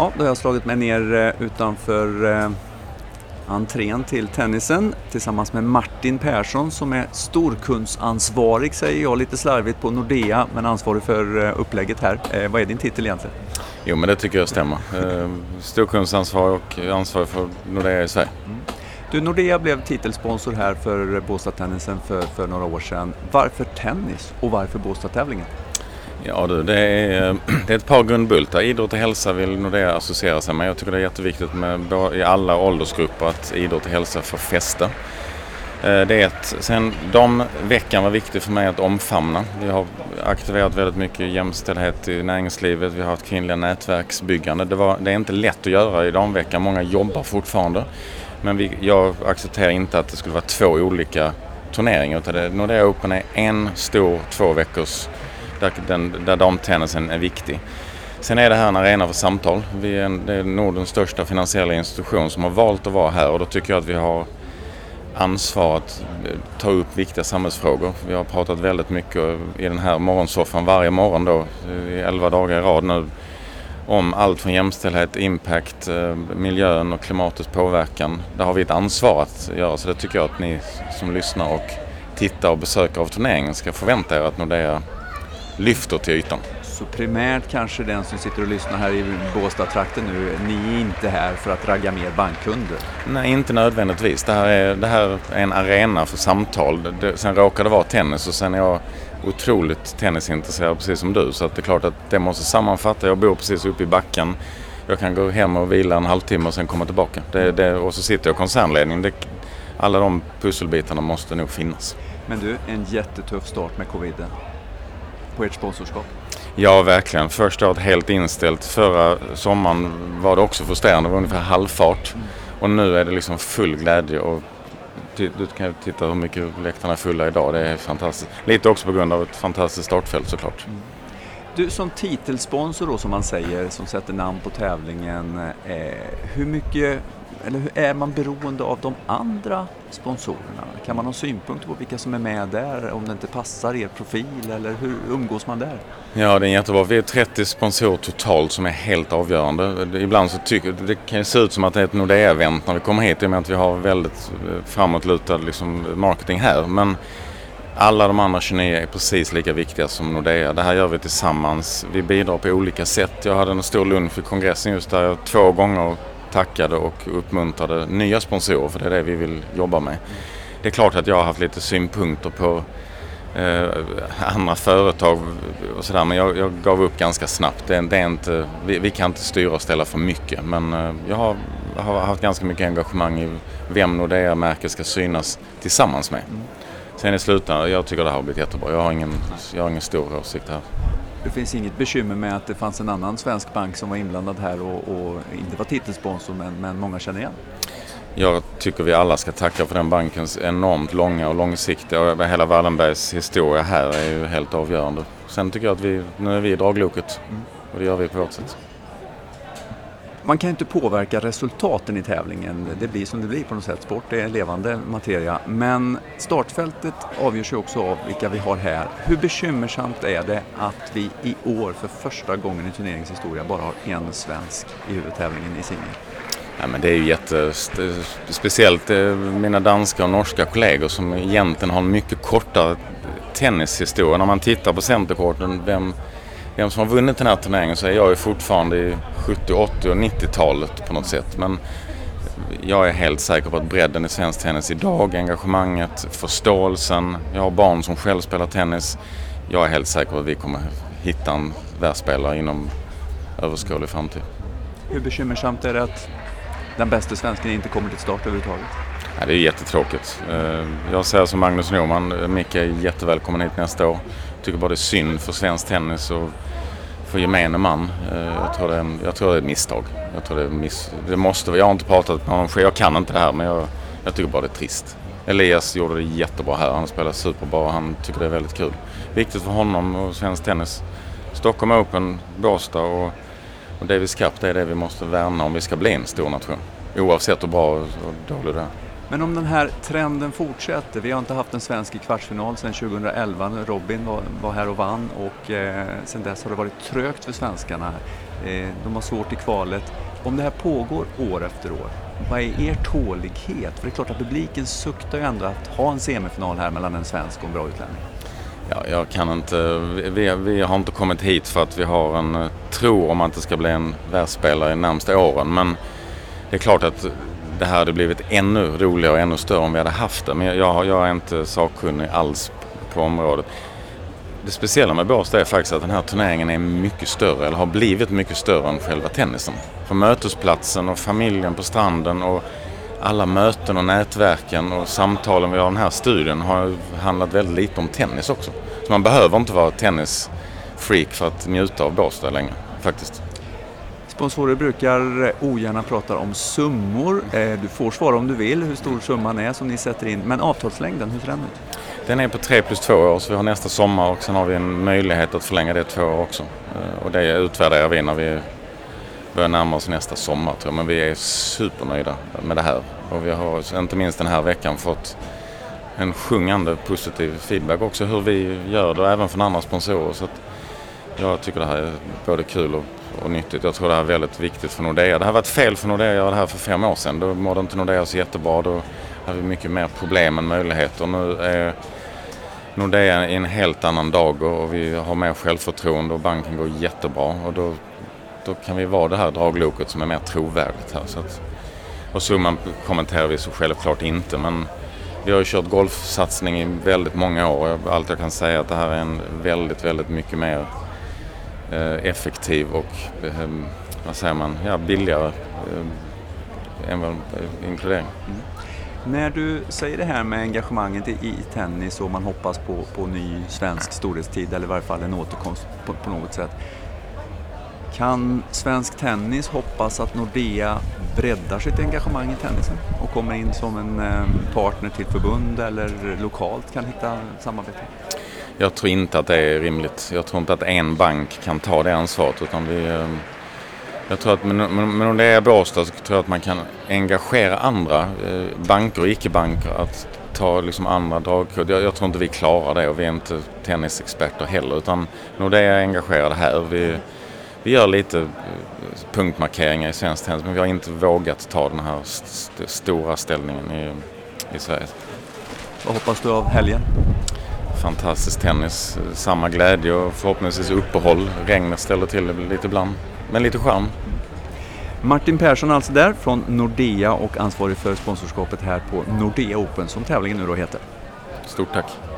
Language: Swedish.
Ja, då har jag slagit mig ner eh, utanför eh, entrén till tennisen tillsammans med Martin Persson som är storkundsansvarig säger jag lite slarvigt på Nordea men ansvarig för eh, upplägget här. Eh, vad är din titel egentligen? Jo men det tycker jag stämmer. Eh, storkundsansvarig och ansvarig för Nordea i Sverige. Mm. Du, Nordea blev titelsponsor här för Båstadtennisen för, för några år sedan. Varför tennis och varför Båstadtävlingen? Ja du, det är, eh, det är ett par grundbultar. Idrott och hälsa vill Nordea associera sig med. Jag tycker det är jätteviktigt med, i alla åldersgrupper att idrott och hälsa får fäste. Eh, det är ett, sen damveckan var viktig för mig att omfamna. Vi har aktiverat väldigt mycket jämställdhet i näringslivet. Vi har haft kvinnliga nätverksbyggande. Det, var, det är inte lätt att göra i damveckan. Många jobbar fortfarande. Men vi, jag accepterar inte att det skulle vara två olika turneringar. Utan det, Nordea Open är en stor två veckors där, den, där damtennisen är viktig. Sen är det här en arena för samtal. Vi är, en, det är Nordens största finansiella institution som har valt att vara här och då tycker jag att vi har ansvar att eh, ta upp viktiga samhällsfrågor. Vi har pratat väldigt mycket i den här morgonsoffan varje morgon då i elva dagar i rad nu om allt från jämställdhet, impact, eh, miljön och klimatets påverkan. Där har vi ett ansvar att göra så det tycker jag att ni som lyssnar och tittar och besöker av turneringen ska förvänta er att Nordea lyfter till ytan. Så primärt kanske den som sitter och lyssnar här i Båstad-trakten nu, ni är inte här för att ragga mer bankkunder? Nej, inte nödvändigtvis. Det här är, det här är en arena för samtal. Det, sen råkar det vara tennis och sen är jag otroligt tennisintresserad precis som du. Så att det är klart att det måste sammanfatta. Jag bor precis uppe i backen. Jag kan gå hem och vila en halvtimme och sen komma tillbaka. Det, det, och så sitter jag i koncernledningen. Det, alla de pusselbitarna måste nog finnas. Men du, en jättetuff start med coviden på ert sponsorskap? Ja, verkligen. Första året helt inställt. Förra sommaren var det också frustrerande. Det var ungefär halvfart. Mm. Och nu är det liksom full glädje. Och du kan ju titta hur mycket läktarna är fulla idag. Det är fantastiskt. Lite också på grund av ett fantastiskt startfält såklart. Mm. Du som titelsponsor då som man säger, som sätter namn på tävlingen. Eh, hur mycket eller hur är man beroende av de andra sponsorerna? Kan man ha synpunkter på vilka som är med där om det inte passar er profil eller hur umgås man där? Ja, det är jättebra. Vi är 30 sponsorer totalt som är helt avgörande. Ibland så tycker det kan se ut som att det är ett Nordea-event när vi kommer hit i och med att vi har väldigt eh, framåtlutad liksom, marketing här. Men alla de andra 29 är precis lika viktiga som Nordea. Det här gör vi tillsammans. Vi bidrar på olika sätt. Jag hade en stor lunch i kongressen just där jag två gånger tackade och uppmuntrade nya sponsorer för det är det vi vill jobba med. Det är klart att jag har haft lite synpunkter på eh, andra företag och sådär men jag, jag, gav upp ganska snabbt. Det, det är inte, vi, vi, kan inte styra och ställa för mycket men eh, jag har, har, haft ganska mycket engagemang i vem Nordea-märket ska synas tillsammans med. Sen i slutändan, jag tycker det här har blivit jättebra. Jag har ingen, jag har ingen stor åsikt här. Det finns inget bekymmer med att det fanns en annan svensk bank som var inblandad här och, och inte var titelsponsor men, men många känner igen? Jag tycker vi alla ska tacka för den bankens enormt långa och långsiktiga och hela Wallenbergs historia här är ju helt avgörande. Sen tycker jag att vi, nu är vi i dragloket mm. och det gör vi på vårt sätt man kan inte påverka resultaten i tävlingen. Det blir som det blir på något sätt. Sport är levande materia. Men startfältet avgörs ju också av vilka vi har här. Hur bekymmersamt är det att vi i år för första gången i turneringshistoria bara har en svensk i huvudtävlingen i singel? Ja, men det är ju jättespeciellt eh, mina danska och norska kollegor som egentligen har en mycket kortare tennishistoria. När man tittar på centerkorten, vem vem som har vunnit den här turneringen så är jag ju fortfarande i 70, 80 och 90-talet på något sätt. Men jag är helt säker på att bredden i svensk tennis idag, engagemanget, förståelsen. Jag har barn som själv spelar tennis. Jag är helt säker på att vi kommer hitta en världsspelare inom överskådlig framtid. Hur bekymmersamt är det att den bästa svensken inte kommer till start överhuvudtaget? Ja, det är jättetråkigt. Eh, jag säger som Magnus Norman, eh, Micke är jättevälkommen hit nästa år tycker bara det är synd för svensk tennis och för gemene man. Eh, jag tror det är, en, jag tror det är ett misstag. Jag tror det, är miss, det måste Jag har inte pratat med honom själv. Jag kan inte det här men jag, jag tycker bara det är trist. Elias gjorde det jättebra här. Han spelar superbra. och Han tycker det är väldigt kul. Viktigt för honom och svensk tennis. Stockholm Open, Båstad och, och Davis Cup. Det är det vi måste värna om vi ska bli en stor nation. Oavsett hur bra och dålig det är. Men om den här trenden fortsätter, vi har inte haft en svensk i kvartsfinal sedan 2011 när Robin var, var här och vann och eh, sedan dess har det varit trögt för svenskarna. Eh, de har svårt i kvalet. Om det här pågår år efter år, vad är er tålighet? För det är klart att publiken suktar ju ändå att ha en semifinal här mellan en svensk och en bra utlänning. Ja, jag kan inte, vi, vi har inte kommit hit för att vi har en eh, tro om att det ska bli en världsspelare i närmsta åren. Men det är klart att det här hade blivit ännu roligare och ännu större om vi hade haft det. Men jag, jag är inte sakkunnig alls på området. Det speciella med Båstad är faktiskt att den här turneringen är mycket större, eller har blivit mycket större än själva tennisen. För mötesplatsen och familjen på stranden och alla möten och nätverken och samtalen vi har i den här studien har handlat väldigt lite om tennis också. Så man behöver inte vara tennisfreak för att njuta av Båstad längre, faktiskt. Sponsorer brukar eh, ogärna prata om summor. Eh, du får svara om du vill hur stor summan är som ni sätter in. Men avtalslängden, hur ser den ut? Den är på 3 plus 2 år så vi har nästa sommar och sen har vi en möjlighet att förlänga det två år också. Eh, och det utvärderar vi när vi börjar närma oss nästa sommar tror jag. Men vi är supernöjda med det här. Och vi har inte minst den här veckan fått en sjungande positiv feedback också hur vi gör det och även från andra sponsorer. Så jag tycker det här är både kul och, och nyttigt. Jag tror det här är väldigt viktigt för Nordea. Det här var ett fel för Nordea att göra det här för fem år sedan. Då mådde inte Nordea så jättebra. Då hade vi mycket mer problem än möjligheter. Nu är Nordea i en helt annan dag och vi har mer självförtroende och banken går jättebra. Och då, då kan vi vara det här dragloket som är mer trovärdigt här. Så att, och summan kommenterar vi så självklart inte men vi har ju kört golfsatsning i väldigt många år. Allt jag kan säga är att det här är en väldigt, väldigt mycket mer Eh, effektiv och ehm, vad säger man, ja, billigare eh, än vad inkludering. Mm. När du säger det här med engagemanget i, i tennis och man hoppas på, på ny svensk storhetstid eller i varje fall en återkomst på, på något sätt. Kan svensk tennis hoppas att Nordea breddar sitt engagemang i tennisen och kommer in som en eh, partner till förbund eller lokalt kan hitta samarbete? Jag tror inte att det är rimligt. Jag tror inte att en bank kan ta det ansvaret utan vi ehm, jag tror att med, det Nordea Båstad så tror jag att man kan engagera andra eh, banker och icke-banker att ta liksom andra dragkod. Jag, jag, tror inte vi klarar det och vi är inte tennisexperter heller utan Nordea är engagerade här. Vi, vi gör lite eh, punktmarkeringar i svensk tennis men vi har inte vågat ta den här st stora ställningen i, i Sverige. Vad hoppas du av helgen? Fantastisk tennis, samma glädje och förhoppningsvis uppehåll. Regnet ställer till det lite ibland, men lite charm. Martin Persson alltså där från Nordea och ansvarig för sponsorskapet här på Nordea Open som tävlingen nu då heter. Stort tack!